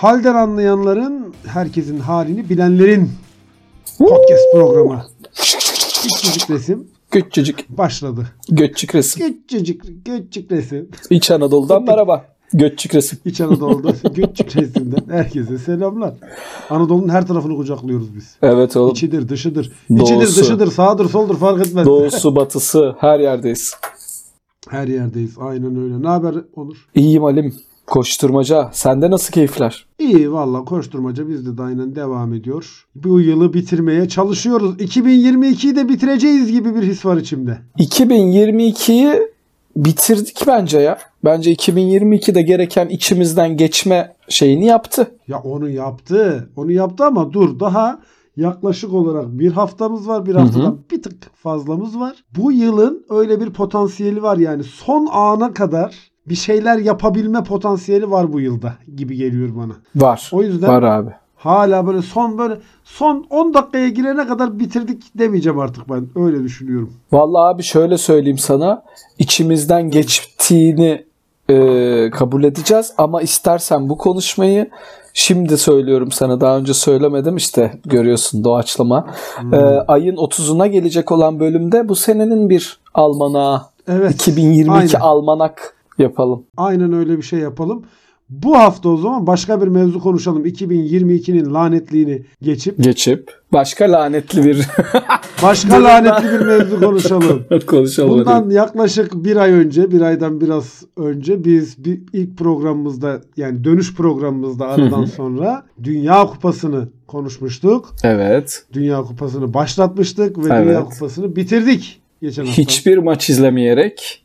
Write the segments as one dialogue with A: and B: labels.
A: Halden anlayanların, herkesin halini bilenlerin podcast programı. Küçücük resim
B: Göççücük.
A: başladı.
B: Göççük resim.
A: Küçücük, küçük resim.
B: İç Anadolu'dan merhaba. Göççük resim.
A: İç Anadolu'da küçük resimden herkese selamlar. Anadolu'nun her tarafını kucaklıyoruz biz.
B: Evet oğlum.
A: İçidir, dışıdır.
B: Doğusu.
A: İçidir, dışıdır, sağdır, soldur fark etmez.
B: Doğusu, batısı her yerdeyiz.
A: Her yerdeyiz. Aynen öyle. Ne haber Onur?
B: İyiyim Halim. Koşturmaca. Sende nasıl keyifler?
A: İyi valla koşturmaca bizde de aynen devam ediyor. Bu yılı bitirmeye çalışıyoruz. 2022'yi de bitireceğiz gibi bir his var içimde.
B: 2022'yi bitirdik bence ya. Bence 2022'de gereken içimizden geçme şeyini yaptı.
A: Ya onu yaptı. Onu yaptı ama dur daha yaklaşık olarak bir haftamız var. Bir haftadan bir tık fazlamız var. Bu yılın öyle bir potansiyeli var yani. Son ana kadar bir şeyler yapabilme potansiyeli var bu yılda gibi geliyor bana.
B: Var.
A: O yüzden
B: Var abi.
A: hala böyle son böyle son 10 dakikaya girene kadar bitirdik demeyeceğim artık ben. Öyle düşünüyorum.
B: Vallahi abi şöyle söyleyeyim sana. içimizden geçtiğini e, kabul edeceğiz ama istersen bu konuşmayı şimdi söylüyorum sana. Daha önce söylemedim işte görüyorsun doğaçlama. E, ayın 30'una gelecek olan bölümde bu senenin bir almanağı
A: Evet.
B: 2022
A: aynen.
B: almanak yapalım.
A: Aynen öyle bir şey yapalım. Bu hafta o zaman başka bir mevzu konuşalım. 2022'nin lanetliğini geçip
B: Geçip başka lanetli bir
A: başka lanetli bir mevzu konuşalım.
B: konuşalım.
A: Bundan yaklaşık bir ay önce, bir aydan biraz önce biz bir ilk programımızda yani dönüş programımızda aradan sonra Dünya Kupası'nı konuşmuştuk.
B: Evet.
A: Dünya Kupası'nı başlatmıştık ve
B: Evet.
A: Dünya Kupası'nı bitirdik geçen hafta.
B: Hiçbir maç izlemeyerek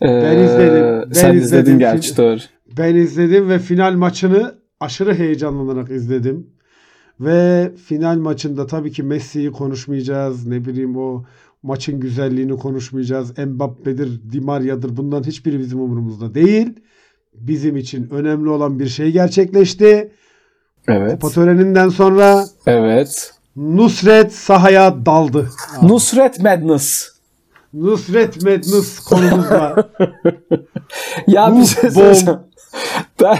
A: Ben izledim, ben
B: sen
A: izledim.
B: izledin gerçi doğru.
A: Ben izledim ve final maçını aşırı heyecanlanarak izledim. Ve final maçında tabii ki Messi'yi konuşmayacağız. Ne bileyim o maçın güzelliğini konuşmayacağız. Mbappe'dir, Di Maria'dır. Bunların hiçbiri bizim umurumuzda değil. Bizim için önemli olan bir şey gerçekleşti.
B: Evet.
A: Kupa töreninden sonra
B: Evet.
A: Nusret sahaya daldı.
B: Nusret Madness.
A: Nusret Madness konumuzla.
B: Ya bir
A: Ruh
B: şey söyleyeceğim. Ben,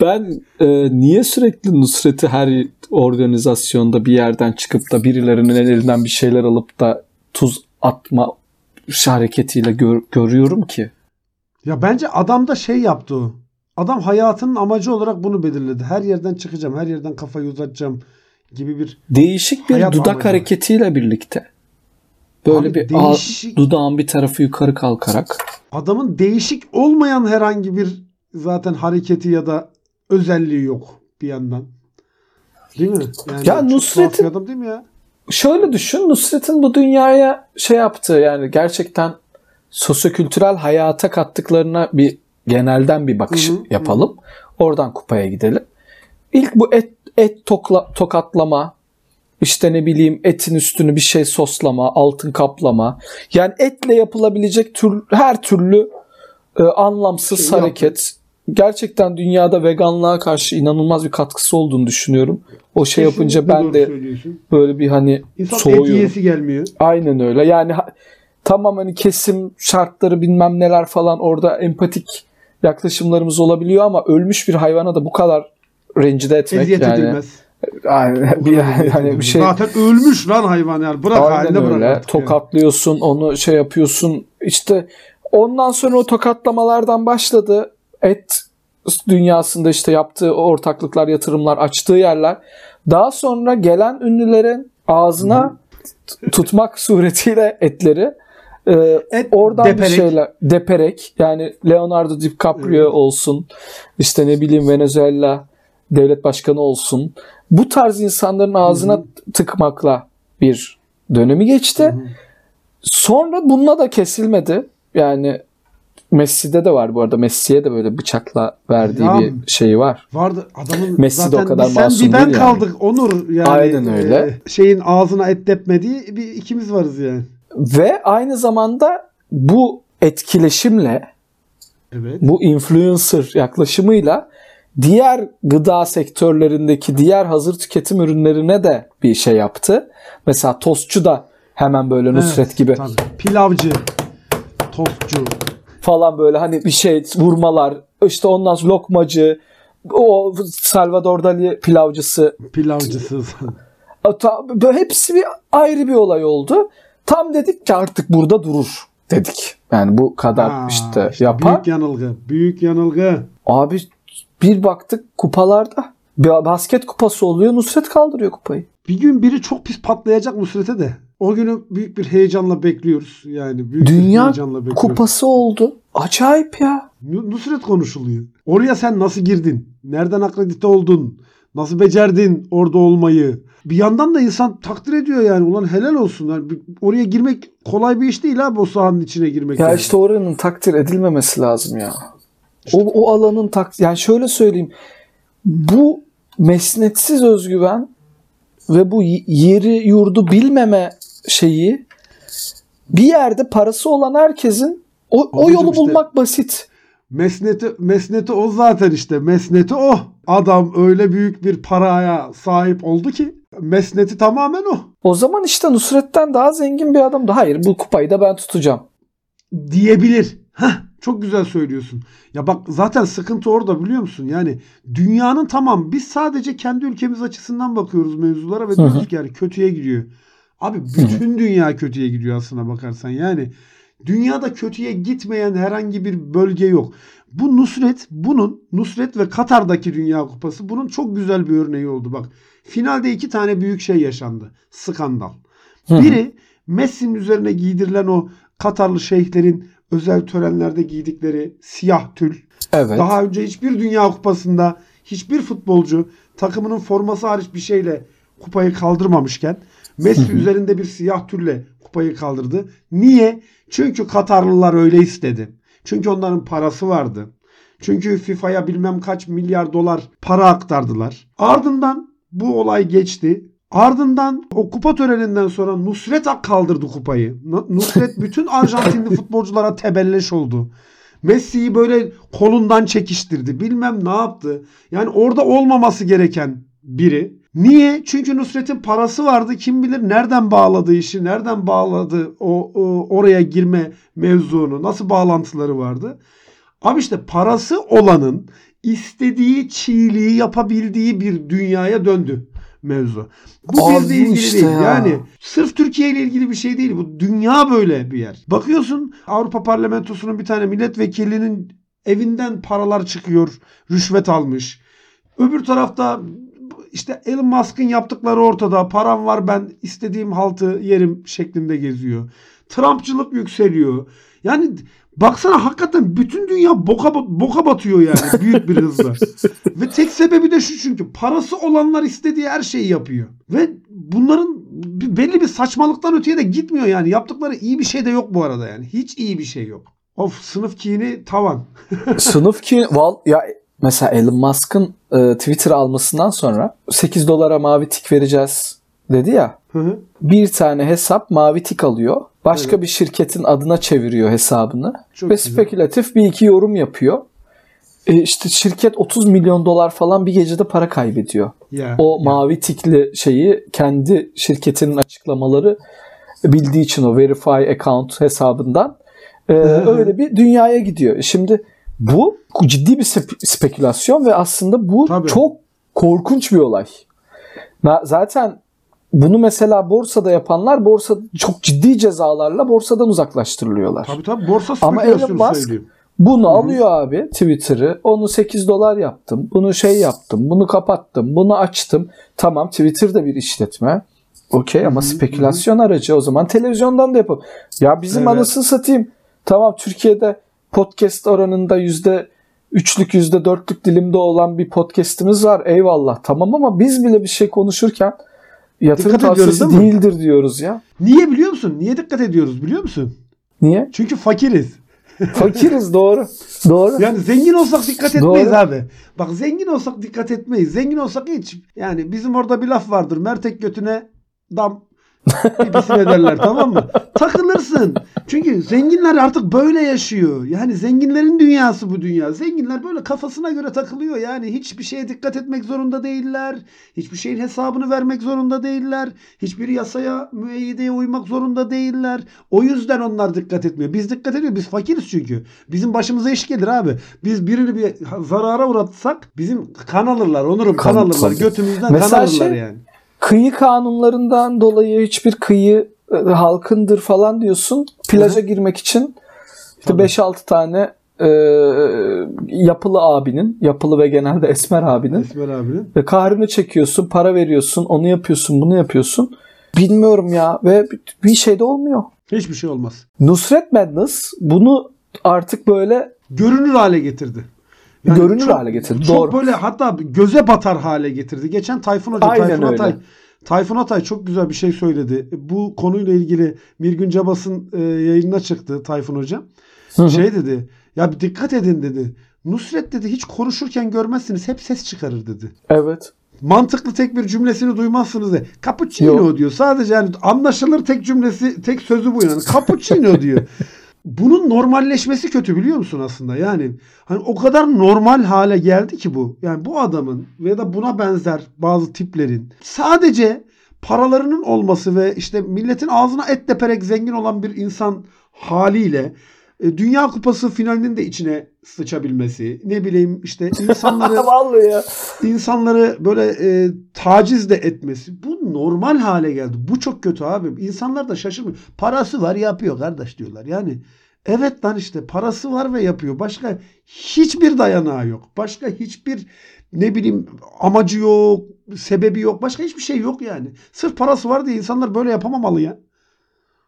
B: ben e, niye sürekli Nusret'i her organizasyonda bir yerden çıkıp da birilerinin elinden bir şeyler alıp da tuz atma hareketiyle gör- görüyorum ki?
A: Ya bence adam da şey yaptı o. Adam hayatının amacı olarak bunu belirledi. Her yerden çıkacağım, her yerden kafayı uzatacağım gibi bir
B: Değişik bir dudak
A: amacı
B: hareketiyle birlikte. Böyle
A: Abi
B: bir
A: değişik-
B: ağ- dudağın bir tarafı yukarı kalkarak.
A: adamın değişik olmayan herhangi bir zaten hareketi ya da özelliği yok bir yandan. Değil mi? Yani
B: Ya Nusret'in-
A: adam değil mi ya?
B: Şöyle düşün Nusret'in bu dünyaya şey yaptığı yani gerçekten sosyokültürel hayata kattıklarına bir genelden bir bakış
A: Hı hı,
B: yapalım. Oradan kupaya gidelim. İlk bu et, et tokla, tokatlama, işte ne bileyim etin üstünü bir şey soslama, altın kaplama. Yani etle yapılabilecek tür, her türlü e, anlamsız
A: Şey
B: hareket. Gerçekten dünyada veganlığa karşı inanılmaz bir katkısı olduğunu düşünüyorum. O şey yapınca ben de böyle bir hani
A: İnsan et
B: soğuyorum.
A: yiyesi gelmiyor.
B: Aynen öyle. Yani tamam hani kesim şartları bilmem neler falan orada empatik yaklaşımlarımız olabiliyor ama ölmüş bir hayvana da bu kadar rencide etmek
A: Eziyet
B: yani.
A: edilmez.
B: Aynen, bir, hani bir şey
A: Zaten ölmüş lan hayvan yani. Bırak
B: aynen
A: haline bırak
B: öyle. Tokatlıyorsun, onu şey yapıyorsun. İşte ondan sonra o tokatlamalardan başladı. Et dünyasında işte yaptığı ortaklıklar, yatırımlar, açtığı yerler. Daha sonra gelen ünlülerin ağzına tutmak suretiyle etleri e,
A: Et
B: oradan
A: deperek.
B: bir şeyler deperek yani Leonardo DiCaprio
A: Evet.
B: olsun işte ne bileyim Venezuela devlet başkanı olsun bu tarz insanların ağzına tıkmakla bir dönemi geçti. Sonra bununla da kesilmedi. Yani Messi'de de var bu arada. Messi'ye de böyle bıçakla verdiği
A: Ya-
B: bir şeyi var.
A: Vardı adamın
B: Messi de
A: zaten
B: o kadar
A: sen
B: masum
A: bir ben
B: değil yani.
A: kaldık Onur yani.
B: Aynen öyle.
A: e, şeyin ağzına et depmediği bir ikimiz varız yani.
B: Ve aynı zamanda bu etkileşimle
A: Evet.
B: bu influencer yaklaşımıyla diğer gıda sektörlerindeki diğer hazır tüketim ürünlerine de bir şey yaptı. Mesela tostçu da hemen böyle Nusret
A: Evet,
B: gibi
A: tabii. Pilavcı, tostçu.
B: falan böyle hani bir şey vurmalar işte ondan sonra lokmacı o Salvador Dali pilavcısı böyle hepsi bir ayrı bir olay oldu. Tam dedik ki artık burada durur dedik. Yani bu kadar
A: Ha,
B: işte,
A: işte
B: yapar.
A: Büyük yanılgı. Büyük yanılgı.
B: Abi bir baktık kupalarda. Bir basket kupası oluyor Nusret kaldırıyor kupayı.
A: Bir gün biri çok pis patlayacak Nusret'e de. O günü büyük bir heyecanla bekliyoruz. Yani büyük bir
B: Dünya
A: heyecanla bekliyoruz.
B: kupası oldu. Acayip ya.
A: Nu- Nusret konuşuluyor. Oraya sen nasıl girdin? Nereden akredite oldun? Nasıl becerdin orada olmayı? Bir yandan da insan takdir ediyor yani. Ulan helal olsun. Yani bir- oraya girmek kolay bir iş değil abi o sahanın içine girmek.
B: Ya
A: yani.
B: işte oranın takdir edilmemesi lazım ya. O, o alanın tak yani şöyle söyleyeyim. Bu mesnetsiz özgüven ve bu yeri yurdu bilmeme şeyi bir yerde parası olan herkesin o, o yolu
A: işte-
B: bulmak basit.
A: Mesneti, mesneti o zaten işte. Mesneti o. Adam öyle büyük bir paraya sahip oldu ki mesneti tamamen o.
B: O zaman işte Nusret'ten daha zengin bir adam da hayır bu kupayı da ben tutacağım.
A: diyebilir. Heh, çok güzel söylüyorsun. Ya bak zaten sıkıntı orada biliyor musun? Yani dünyanın tamam biz sadece kendi ülkemiz açısından bakıyoruz mevzulara ve diyoruz ki yani kötüye gidiyor. Abi bütün dünya kötüye gidiyor aslına bakarsan. Yani dünyada kötüye gitmeyen herhangi bir bölge yok. Bu Nusret bunun Nusret ve Katar'daki Dünya Kupası bunun çok güzel bir örneği oldu. Bak finalde iki tane büyük şey yaşandı. Skandal. Biri Messi'nin üzerine giydirilen o Katarlı şeyhlerin özel törenlerde giydikleri siyah tül.
B: Evet.
A: Daha önce hiçbir Dünya Kupası'nda hiçbir futbolcu takımının forması hariç bir şeyle kupayı kaldırmamışken Messi üzerinde bir siyah tülle kupayı kaldırdı. Niye? Çünkü Katarlılar öyle istedi. Çünkü onların parası vardı. Çünkü FIFA'ya bilmem kaç milyar dolar para aktardılar. Ardından bu olay geçti. Ardından o kupa töreninden sonra Nusret Ak kaldırdı kupayı. Nusret bütün Arjantinli futbolculara tebelleş oldu. Messi'yi böyle kolundan çekiştirdi. Bilmem ne yaptı. Yani orada olmaması gereken biri. Niye? Çünkü Nusret'in parası vardı. Kim bilir nereden bağladı işi, nereden bağladı o, o oraya girme mevzunu, nasıl bağlantıları vardı. Abi işte parası olanın istediği çiğliği yapabildiği bir dünyaya döndü mevzu. Bu
B: Abi
A: bizle ilgili
B: işte
A: değil.
B: ya.
A: Yani sırf Türkiye ile ilgili bir şey değil. Bu dünya böyle bir yer. Bakıyorsun Avrupa Parlamentosu'nun bir tane milletvekilinin evinden paralar çıkıyor. Rüşvet almış. Öbür tarafta işte Elon Musk'ın yaptıkları ortada. Param var ben istediğim haltı yerim şeklinde geziyor. Trumpçılık yükseliyor. Yani baksana hakikaten bütün dünya boka, boka batıyor yani büyük bir hızla. Ve tek sebebi de şu çünkü parası olanlar istediği her şeyi yapıyor. Ve bunların belli bir saçmalıktan öteye de gitmiyor yani. Yaptıkları iyi bir şey de yok bu arada yani. Hiç iyi bir şey yok. Of sınıf kini tavan.
B: Sınıf ki val ya mesela Elon Musk'ın e, Twitter almasından sonra 8 dolara mavi tik vereceğiz dedi ya.
A: Hı hı.
B: Bir tane hesap mavi tik alıyor. Başka
A: Evet.
B: bir şirketin adına çeviriyor hesabını.
A: Çok
B: ve
A: güzel.
B: spekülatif bir iki yorum yapıyor. E işte şirket 30 milyon dolar falan bir gecede para kaybediyor.
A: Ya,
B: O
A: ya.
B: mavi tikli şeyi kendi şirketinin açıklamaları bildiği için o verify account hesabından e, öyle bir dünyaya gidiyor. Şimdi bu ciddi bir spe- spekülasyon ve aslında bu
A: Tabii.
B: çok korkunç bir olay. Zaten bunu mesela borsada yapanlar borsa çok ciddi cezalarla borsadan uzaklaştırılıyorlar.
A: Tabii tabii borsa
B: Ama Elon Musk
A: söylüyor.
B: Bunu alıyor abi Twitter'ı. Onu 8 dolar yaptım. Bunu şey yaptım. Bunu kapattım. Bunu açtım. Tamam Twitter da bir işletme. Okey ama spekülasyon aracı. O zaman televizyondan da yapalım. Ya bizim
A: Evet.
B: anasını satayım. Tamam Türkiye'de podcast oranında yüzde üçlük yüzde dörtlük dilimde olan bir podcast'imiz var. Eyvallah. Tamam ama biz bile bir şey konuşurken yatırım
A: Dikkat
B: tavsiyesi
A: değil mi?
B: değildir diyoruz ya.
A: Niye biliyor musun? Niye dikkat ediyoruz biliyor musun?
B: Niye?
A: Çünkü fakiriz.
B: Fakiriz doğru. Doğru.
A: Yani zengin olsak dikkat etmeyiz
B: Doğru.
A: abi. Bak zengin olsak dikkat etmeyiz. Zengin olsak hiç. Yani bizim orada bir laf vardır. Mertek götüne dam Pipisi derler tamam mı? Takılırsın. Çünkü zenginler artık böyle yaşıyor. Yani zenginlerin dünyası bu dünya. Zenginler böyle kafasına göre takılıyor. Yani hiçbir şeye dikkat etmek zorunda değiller. Hiçbir şeyin hesabını vermek zorunda değiller. Hiçbir yasaya, müeyyideye uymak zorunda değiller. O yüzden onlar dikkat etmiyor. Biz dikkat ediyoruz. Biz fakiriz çünkü. Bizim başımıza iş gelir abi. Biz birini bir zarara uğratsak bizim kan alırlar. Onurum kan,
B: Kan-
A: alırlar. Götümüzden
B: Mesela
A: kan alırlar
B: şey-
A: yani.
B: Kıyı kanunlarından dolayı hiçbir kıyı e, halkındır falan diyorsun. Plaja girmek için işte
A: Tabii.
B: 5-6 tane e, yapılı abinin, yapılı ve genelde esmer abinin
A: Esmer abinin.
B: ve kahrını çekiyorsun, para veriyorsun, onu yapıyorsun, bunu yapıyorsun. Bilmiyorum ya ve bir şey de olmuyor.
A: Hiçbir şey olmaz.
B: Nusret Madness bunu artık böyle
A: görünür hale getirdi.
B: Görünür hale getirdi,
A: Çok
B: doğru.
A: böyle hatta göze batar hale getirdi. Geçen Tayfun Hoca,
B: Aynen
A: Tayfun
B: öyle.
A: Atay, Tayfun Atay çok güzel bir şey söyledi. Bu konuyla ilgili Mirgün Cabas'ın e, yayınına çıktı Tayfun Hoca.
B: Hı hı.
A: Şey dedi. Ya bir dikkat edin dedi. Nusret dedi hiç konuşurken görmezsiniz hep ses çıkarır dedi.
B: evet.
A: Mantıklı tek bir cümlesini duymazsınız de. Cappuccino
B: Yok.
A: diyor. Sadece yani anlaşılır tek cümlesi, tek sözü bu yani. Cappuccino diyor. Bunun normalleşmesi kötü biliyor musun aslında? Yani hani o kadar normal hale geldi ki bu. Yani bu adamın ya da buna benzer bazı tiplerin sadece paralarının olması ve işte milletin ağzına et teperek zengin olan bir insan haliyle e, Dünya Kupası finalinin de içine sıçabilmesi, ne bileyim işte insanları
B: Vallahi ya.
A: insanları böyle e, taciz de etmesi bu normal hale geldi. Bu çok kötü abi. İnsanlar da şaşırmıyor. Parası var yapıyor kardeş diyorlar. Yani evet lan işte parası var ve yapıyor. Başka hiçbir dayanağı yok. Başka hiçbir ne bileyim amacı yok, sebebi yok. Başka hiçbir şey yok yani. Sırf parası var diye insanlar böyle yapamamalı ya.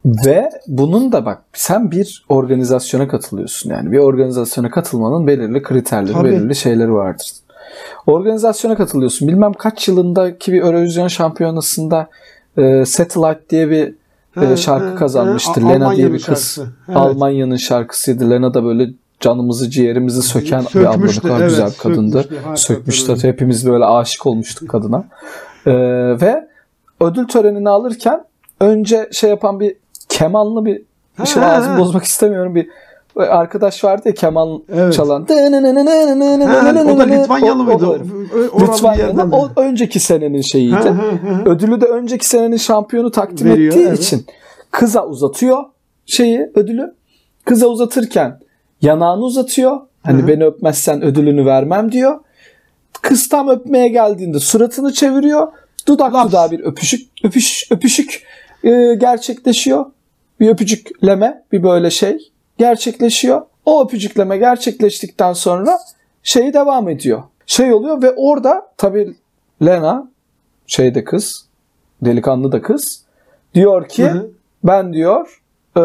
B: Ve bunun da bak sen bir organizasyona katılıyorsun yani bir organizasyona katılmanın belirli kriterleri,
A: Tabii.
B: belirli şeyleri vardır. Organizasyona katılıyorsun. Bilmem kaç yılındaki bir Eurovision şampiyonasında e, Satellite diye bir e, şarkı
A: he,
B: kazanmıştır.
A: he.
B: Lena diye bir kız.
A: şarkısı. Evet.
B: Almanya'nın şarkısıydı. Lena da böyle canımızı ciğerimizi söken bir abla ne
A: Sökmüştü,
B: kadar
A: evet,
B: güzel bir kadındı.
A: sökmüştü,
B: Sökmüştü.
A: öyle.
B: Hepimiz böyle aşık olmuştuk kadına. E, ve ödül törenini alırken önce şey yapan bir kemanlı bir
A: ha,
B: ağzımı
A: ha.
B: bozmak istemiyorum bir arkadaş vardı ya keman
A: Evet.
B: çalan.
A: Ha, o da Litvanyalı mıydı?
B: O, Litvanyalı. O önceki senenin şeyiydi.
A: Ha, ha, ha.
B: Ödülü de önceki senenin şampiyonu takdim
A: Veriyor,
B: ettiği
A: evet.
B: için kıza uzatıyor şeyi ödülü. Kıza uzatırken yanağını uzatıyor. Hani
A: Hı hı.
B: beni öpmezsen ödülünü vermem diyor. Kız tam öpmeye geldiğinde suratını çeviriyor. Dudak
A: Laps.
B: dudağa bir öpüşük öpüş öpüşük e, gerçekleşiyor. Bir öpücükleme bir böyle şey gerçekleşiyor. O öpücükleme gerçekleştikten sonra şey devam ediyor. Şey oluyor ve orada tabii Lena şeyde kız delikanlı da kız diyor ki
A: Hı hı.
B: ben diyor e,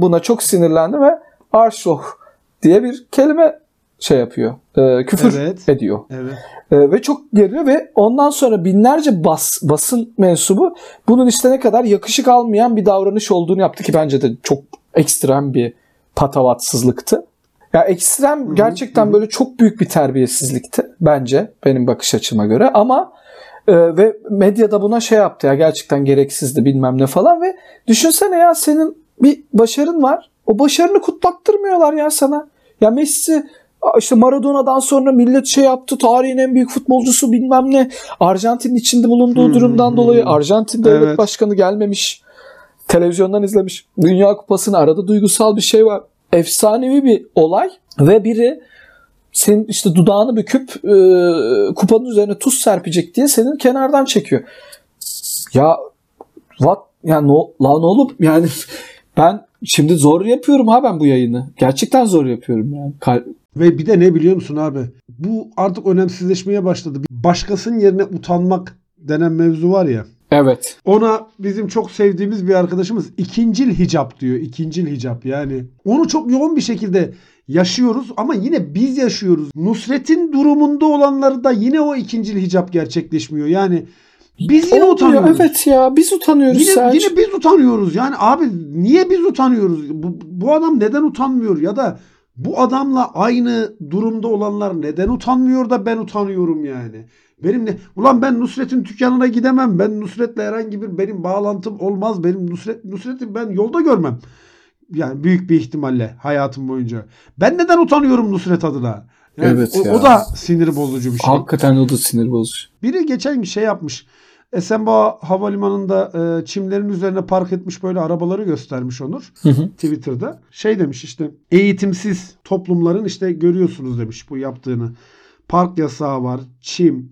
B: buna çok sinirlendim ve Arschloch diye bir kelime şey yapıyor. E, küfür
A: Evet.
B: ediyor.
A: Evet.
B: E, ve çok geriyor ve ondan sonra binlerce bas, basın mensubu bunun işte ne kadar yakışık almayan bir davranış olduğunu yaptı ki bence de çok ekstrem bir patavatsızlıktı. Ya ekstrem gerçekten böyle çok büyük bir terbiyesizlikti bence benim bakış açıma göre ama e, ve medyada buna şey yaptı ya gerçekten gereksizdi bilmem ne falan ve düşünsene ya senin bir başarın var. O başarını kutlattırmıyorlar ya sana. Ya Messi işte Maradona'dan sonra millet şey yaptı tarihin en büyük futbolcusu bilmem ne. Arjantin'in içinde bulunduğu
A: Hı,
B: durumdan
A: hı,
B: dolayı
A: hı.
B: Arjantin devlet
A: Evet.
B: başkanı gelmemiş. Televizyondan izlemiş. Dünya Kupası'nı arada duygusal bir şey var. Efsanevi bir olay ve biri senin işte dudağını büküp e, kupanın üzerine tuz serpecek diye senin kenardan çekiyor. Ya what ya no lan oğlum yani ben şimdi zor yapıyorum ha ben bu yayını. Gerçekten zor yapıyorum yani. Kal-
A: Ve bir de ne biliyor musun abi? Bu artık önemsizleşmeye başladı. Başkasının yerine utanmak denen mevzu var ya.
B: Evet.
A: Ona bizim çok sevdiğimiz bir arkadaşımız ikincil hicap diyor. İkincil hicap yani. Onu çok yoğun bir şekilde yaşıyoruz ama yine biz yaşıyoruz. Nusret'in durumunda olanları da yine o ikincil hicap gerçekleşmiyor. Yani biz yine
B: Olmuyor,
A: utanıyoruz.
B: Evet ya biz utanıyoruz
A: Yine,
B: Selçuk.
A: yine biz utanıyoruz. Yani abi niye biz utanıyoruz? Bu, bu adam neden utanmıyor? Ya da bu adamla aynı durumda olanlar neden utanmıyor da ben utanıyorum yani? Benim ne? Ulan ben Nusret'in dükkanına gidemem. Ben Nusret'le herhangi bir benim bağlantım olmaz. Benim Nusret Nusret'i ben yolda görmem. Yani büyük bir ihtimalle hayatım boyunca. Ben neden utanıyorum Nusret adına? Yani
B: Evet
A: o,
B: ya.
A: o da sinir bozucu bir şey.
B: Hakikaten o da sinir bozucu.
A: Biri geçen şey yapmış. Esenboğa Havalimanı'nda e, çimlerin üzerine park etmiş böyle arabaları göstermiş Onur.
B: Hı hı.
A: Twitter'da. Şey demiş işte eğitimsiz toplumların işte görüyorsunuz demiş bu yaptığını. Park yasağı var, çim,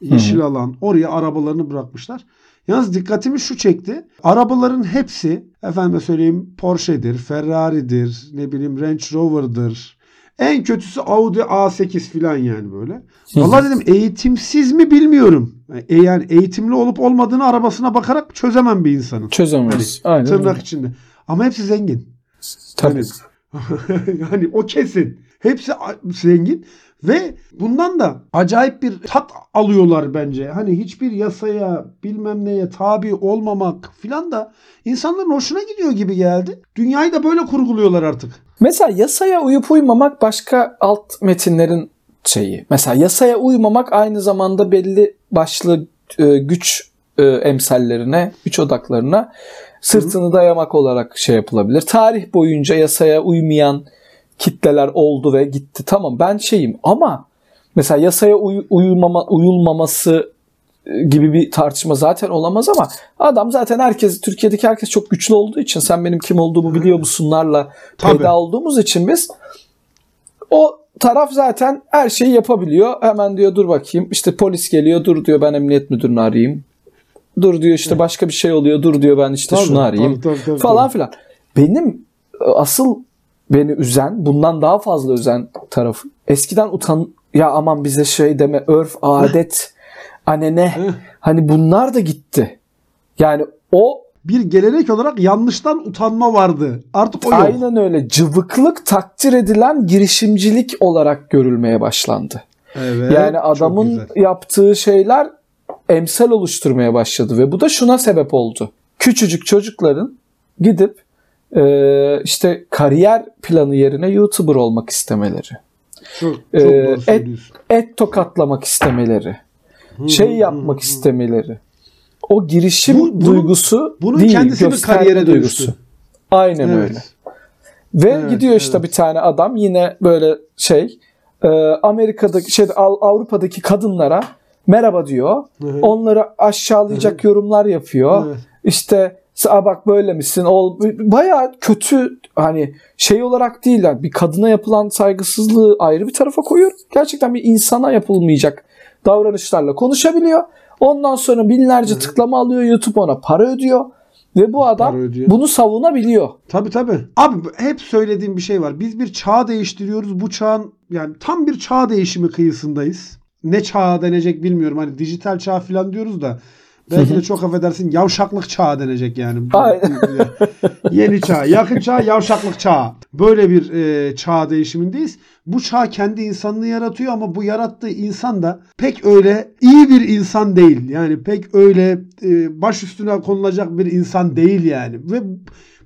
A: yeşil alan. Oraya arabalarını bırakmışlar. Yalnız dikkatimi şu çekti. Arabaların hepsi efendime söyleyeyim Porsche'dir, Ferrari'dir, ne bileyim Range Rover'dır. En kötüsü Audi A8 falan yani böyle. Vallahi dedim eğitimsiz mi bilmiyorum. E, yani eğitimli olup olmadığını arabasına bakarak çözemem bir insanın.
B: Çözemeyiz. Aynen.
A: Tırnak
B: öyle.
A: içinde. Ama hepsi zengin.
B: Tabii.
A: Yani, yani o kesin. Hepsi zengin ve bundan da acayip bir tat alıyorlar bence. Hani hiçbir yasaya bilmem neye tabi olmamak filan da insanların hoşuna gidiyor gibi geldi. Dünyayı da böyle kurguluyorlar artık.
B: Mesela yasaya uyup uymamak başka alt metinlerin şeyi. Mesela yasaya uymamak aynı zamanda belli başlı e, güç e, emsallerine, güç odaklarına sırtını dayamak olarak şey yapılabilir. Tarih boyunca yasaya uymayan kitleler oldu ve gitti. Tamam ben şeyim ama mesela yasaya uy- uyulmama, uyulmaması gibi bir tartışma zaten olamaz ama adam zaten herkes Türkiye'deki herkes çok güçlü olduğu için sen benim kim olduğumu biliyor musunlarla
A: Tabii.
B: peyda olduğumuz için biz o taraf zaten her şeyi yapabiliyor. Hemen diyor dur bakayım işte polis geliyor dur diyor ben emniyet müdürünü arayayım. Dur diyor işte başka bir şey oluyor dur diyor ben işte
A: Tabii,
B: şunu arayayım
A: tabii, tabii, tabii,
B: falan
A: tabii.
B: filan. Benim e, asıl beni üzen bundan daha fazla üzen tarafı eskiden utan ya aman bize şey deme örf adet anene hani bunlar da gitti. Yani o
A: Bir gelenek olarak yanlıştan utanma vardı. Artık o yok.
B: aynen öyle cıvıklık takdir edilen girişimcilik olarak görülmeye başlandı.
A: Evet,
B: Yani
A: çok
B: adamın yaptığı şeyler emsal oluşturmaya başladı ve bu da şuna sebep oldu. Küçücük çocukların gidip e, işte kariyer planı yerine YouTuber olmak istemeleri,
A: çok, çok
B: e,
A: doğru
B: et- et tokatlamak istemeleri, şey yapmak istemeleri. O girişim
A: Bu- bunun-
B: duygusu
A: bunun
B: değil,
A: kendisi bir kariyere
B: duygusu.
A: dönüştü.
B: Aynen
A: Evet.
B: öyle. Ve
A: Evet,
B: gidiyor işte
A: evet.
B: bir tane adam yine böyle şey e, Amerika'daki şey Av- Avrupa'daki kadınlara merhaba diyor.
A: Hı.
B: Onları aşağılayacak yorumlar yapıyor.
A: Evet.
B: İşte "Aa bak böyle misin? O baya kötü hani şey olarak değil yani bir kadına yapılan saygısızlığı ayrı bir tarafa koyuyor. Gerçekten bir insana yapılmayacak davranışlarla konuşabiliyor. Ondan sonra binlerce tıklama alıyor. YouTube ona para ödüyor. Ve bu adam bunu savunabiliyor.
A: Tabii tabii. Abi hep söylediğim bir şey var. Biz bir çağ değiştiriyoruz. Bu çağın yani tam bir çağ değişimi kıyısındayız. Ne çağa denecek bilmiyorum. Hani dijital çağ falan diyoruz da belki de çok affedersin yavşaklık çağı denecek yani. Yeni çağ, yakın çağ, yavşaklık çağı. Böyle bir e, çağ değişimindeyiz. Bu çağ kendi insanını yaratıyor ama bu yarattığı insan da pek öyle iyi bir insan değil. Yani pek öyle e, baş üstüne konulacak bir insan değil yani. Ve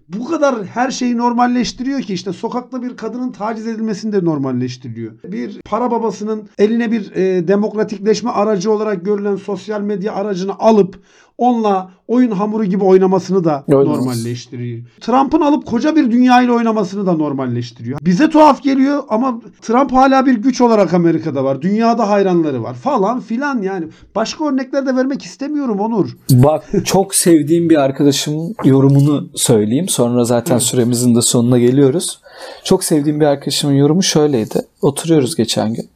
A: bu kadar her şeyi normalleştiriyor ki işte sokakta bir kadının taciz edilmesini de normalleştiriyor. Bir para babasının eline bir e, demokratikleşme aracı olarak görülen sosyal medya aracını alıp onunla oyun hamuru gibi oynamasını da
B: Oynamaz.
A: normalleştiriyor. Trump'ın alıp koca bir dünyayla oynamasını da normalleştiriyor. Bize tuhaf geliyor ama Trump hala bir güç olarak Amerika'da var. Dünyada hayranları var falan filan yani. Başka örnekler de vermek istemiyorum Onur.
B: Bak çok sevdiğim bir arkadaşımın yorumunu söyleyeyim. Sonra zaten süremizin de sonuna geliyoruz. Çok sevdiğim bir arkadaşımın yorumu şöyleydi. Oturuyoruz geçen gün.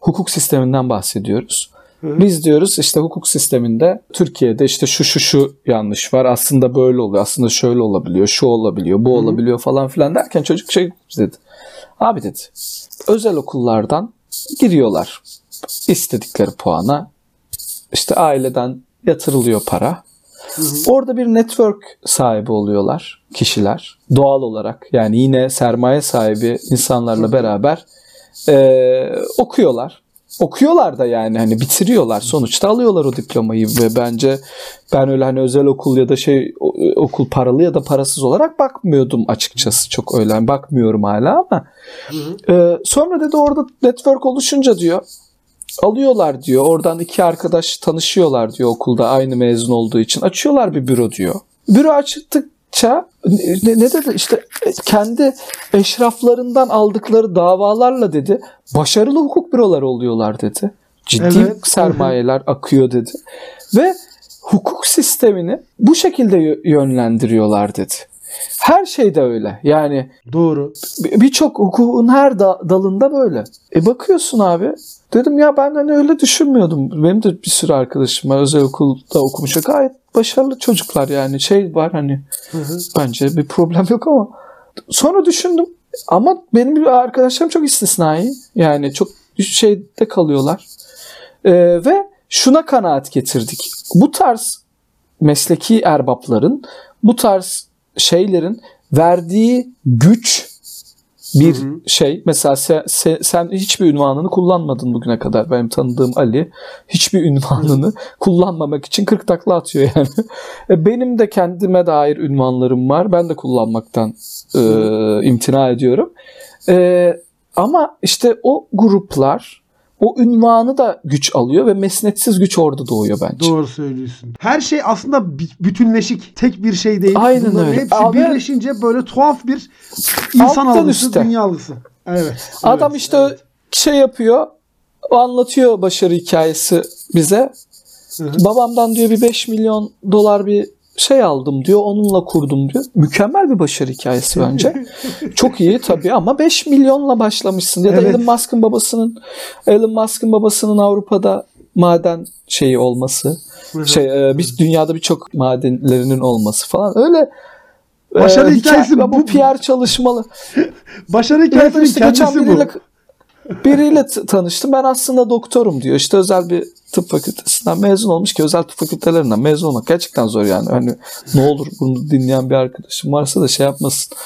B: Hukuk sisteminden bahsediyoruz. Biz diyoruz işte hukuk sisteminde Türkiye'de işte şu şu şu yanlış var. Aslında böyle oluyor. Aslında şöyle olabiliyor. Şu olabiliyor. Bu olabiliyor falan filan derken çocuk şey dedi. Abi dedi. Özel okullardan giriyorlar. istedikleri puana. İşte aileden yatırılıyor para. Orada bir network sahibi oluyorlar kişiler doğal olarak. Yani yine sermaye sahibi insanlarla beraber e, okuyorlar. Okuyorlar da yani hani bitiriyorlar sonuçta alıyorlar o diplomayı ve bence ben öyle hani özel okul ya da şey okul paralı ya da parasız olarak bakmıyordum açıkçası çok öyle hani bakmıyorum hala ama e, sonra dedi orada network oluşunca diyor alıyorlar diyor. Oradan iki arkadaş tanışıyorlar diyor okulda aynı mezun olduğu için. Açıyorlar bir büro diyor. Büro açtıkça ne, ne dedi işte kendi eşraflarından aldıkları davalarla dedi başarılı hukuk büroları oluyorlar dedi. Ciddi
A: Evet.
B: sermayeler akıyor dedi. Ve hukuk sistemini bu şekilde yö- yönlendiriyorlar dedi. Her şeyde öyle. Yani
A: Doğru.
B: bir- birçok hukukun her da- dalında böyle. E bakıyorsun abi. Dedim ya ben hani öyle düşünmüyordum. Benim de bir sürü arkadaşım var. Özel okulda okumuş. Gayet başarılı çocuklar yani. Şey var hani
A: Hı hı.
B: bence bir problem yok ama. Sonra düşündüm. Ama benim bir arkadaşlarım çok istisnai. Yani çok şeyde kalıyorlar. Ee, ve şuna kanaat getirdik. Bu tarz mesleki erbapların, bu tarz şeylerin verdiği güç bir
A: Hı hı.
B: şey. Mesela sen, sen, sen hiçbir ünvanını kullanmadın bugüne kadar. Benim tanıdığım Ali hiçbir ünvanını kullanmamak için 40 takla atıyor yani. E, Benim de kendime dair ünvanlarım var. Ben de kullanmaktan e, imtina ediyorum. E, ama işte o gruplar o ünvanı da güç alıyor ve mesnetsiz güç orada doğuyor bence.
A: Doğru söylüyorsun. Her şey aslında bütünleşik. Tek bir şey değil.
B: Aynen
A: Bunların
B: öyle.
A: hepsi
B: Abi-
A: birleşince böyle tuhaf bir insan algısı,
B: üste.
A: dünya algısı. Evet.
B: Adam
A: evet,
B: işte
A: evet.
B: şey yapıyor, anlatıyor başarı hikayesi bize.
A: Hı hı.
B: Babamdan diyor bir 5 milyon dolar bir şey aldım diyor. Onunla kurdum diyor. Mükemmel bir başarı hikayesi bence. Çok iyi tabii ama 5 milyonla başlamışsın. Ya da
A: Evet.
B: Elon Musk'ın babasının Elon Musk'ın babasının Avrupa'da maden şeyi olması. Şey e, bir dünyada birçok madenlerinin olması falan. Öyle
A: Başarı
B: e,
A: hikayesi
B: hikaye-
A: bu.
B: bu PR çalışmalı.
A: Başarı hikayesinin
B: işte
A: kendisi bu.
B: Biriyle, t- tanıştım. Ben aslında doktorum diyor. İşte özel bir tıp fakültesinden mezun olmuş ki özel tıp fakültelerinden mezun olmak gerçekten zor yani. Hani ne olur bunu dinleyen bir arkadaşım varsa da şey yapmasın.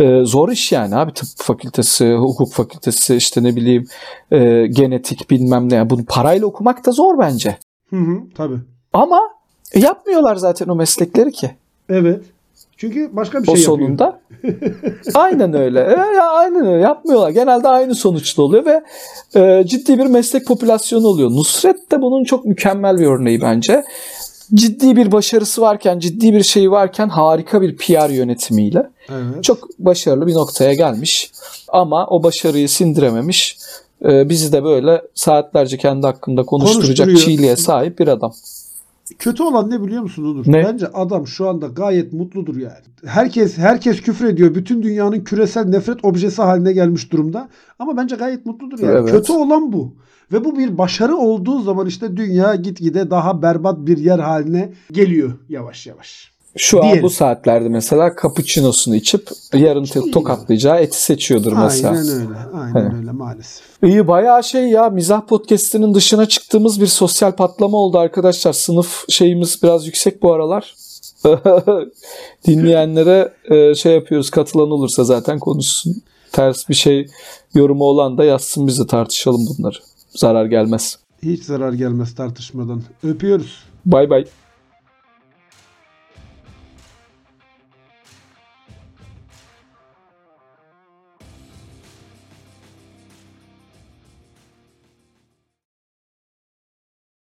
B: Ee, zor iş yani abi tıp fakültesi, hukuk fakültesi işte ne bileyim e, genetik bilmem ne. Yani bunu parayla okumak da zor bence.
A: Hı hı, tabii.
B: Ama yapmıyorlar zaten o meslekleri ki.
A: Evet. Çünkü başka bir
B: o
A: şey yapıyor.
B: sonunda. aynen öyle. E, aynen öyle. Yapmıyorlar. Genelde aynı sonuçta oluyor ve e, ciddi bir meslek popülasyonu oluyor. Nusret de bunun çok mükemmel bir örneği bence. Ciddi bir başarısı varken, ciddi bir şeyi varken harika bir PR yönetimiyle
A: Evet.
B: çok başarılı bir noktaya gelmiş. Ama o başarıyı sindirememiş. E, bizi de böyle saatlerce kendi hakkında konuşturacak çiğliğe sahip bir adam.
A: Kötü olan ne biliyor musun Onur?
B: Ne?
A: Bence adam şu anda gayet mutludur yani. Herkes herkes küfür ediyor. Bütün dünyanın küresel nefret objesi haline gelmiş durumda. Ama bence gayet mutludur yani.
B: Evet.
A: Kötü olan bu. Ve bu bir başarı olduğu zaman işte dünya gitgide daha berbat bir yer haline geliyor yavaş yavaş.
B: Şu an
A: Diyelim.
B: bu saatlerde mesela cappuccino'sunu içip yarın tokatlayacağı eti seçiyordur mesela.
A: Aynen öyle. Aynen öyle maalesef.
B: İyi bayağı şey ya mizah podcast'inin dışına çıktığımız bir sosyal patlama oldu arkadaşlar. Sınıf şeyimiz biraz yüksek bu aralar. Dinleyenlere e, şey yapıyoruz katılan olursa zaten konuşsun. Ters bir şey yorumu olan da yazsın bize tartışalım bunları. Zarar gelmez.
A: Hiç zarar gelmez tartışmadan. Öpüyoruz.
B: Bay bay.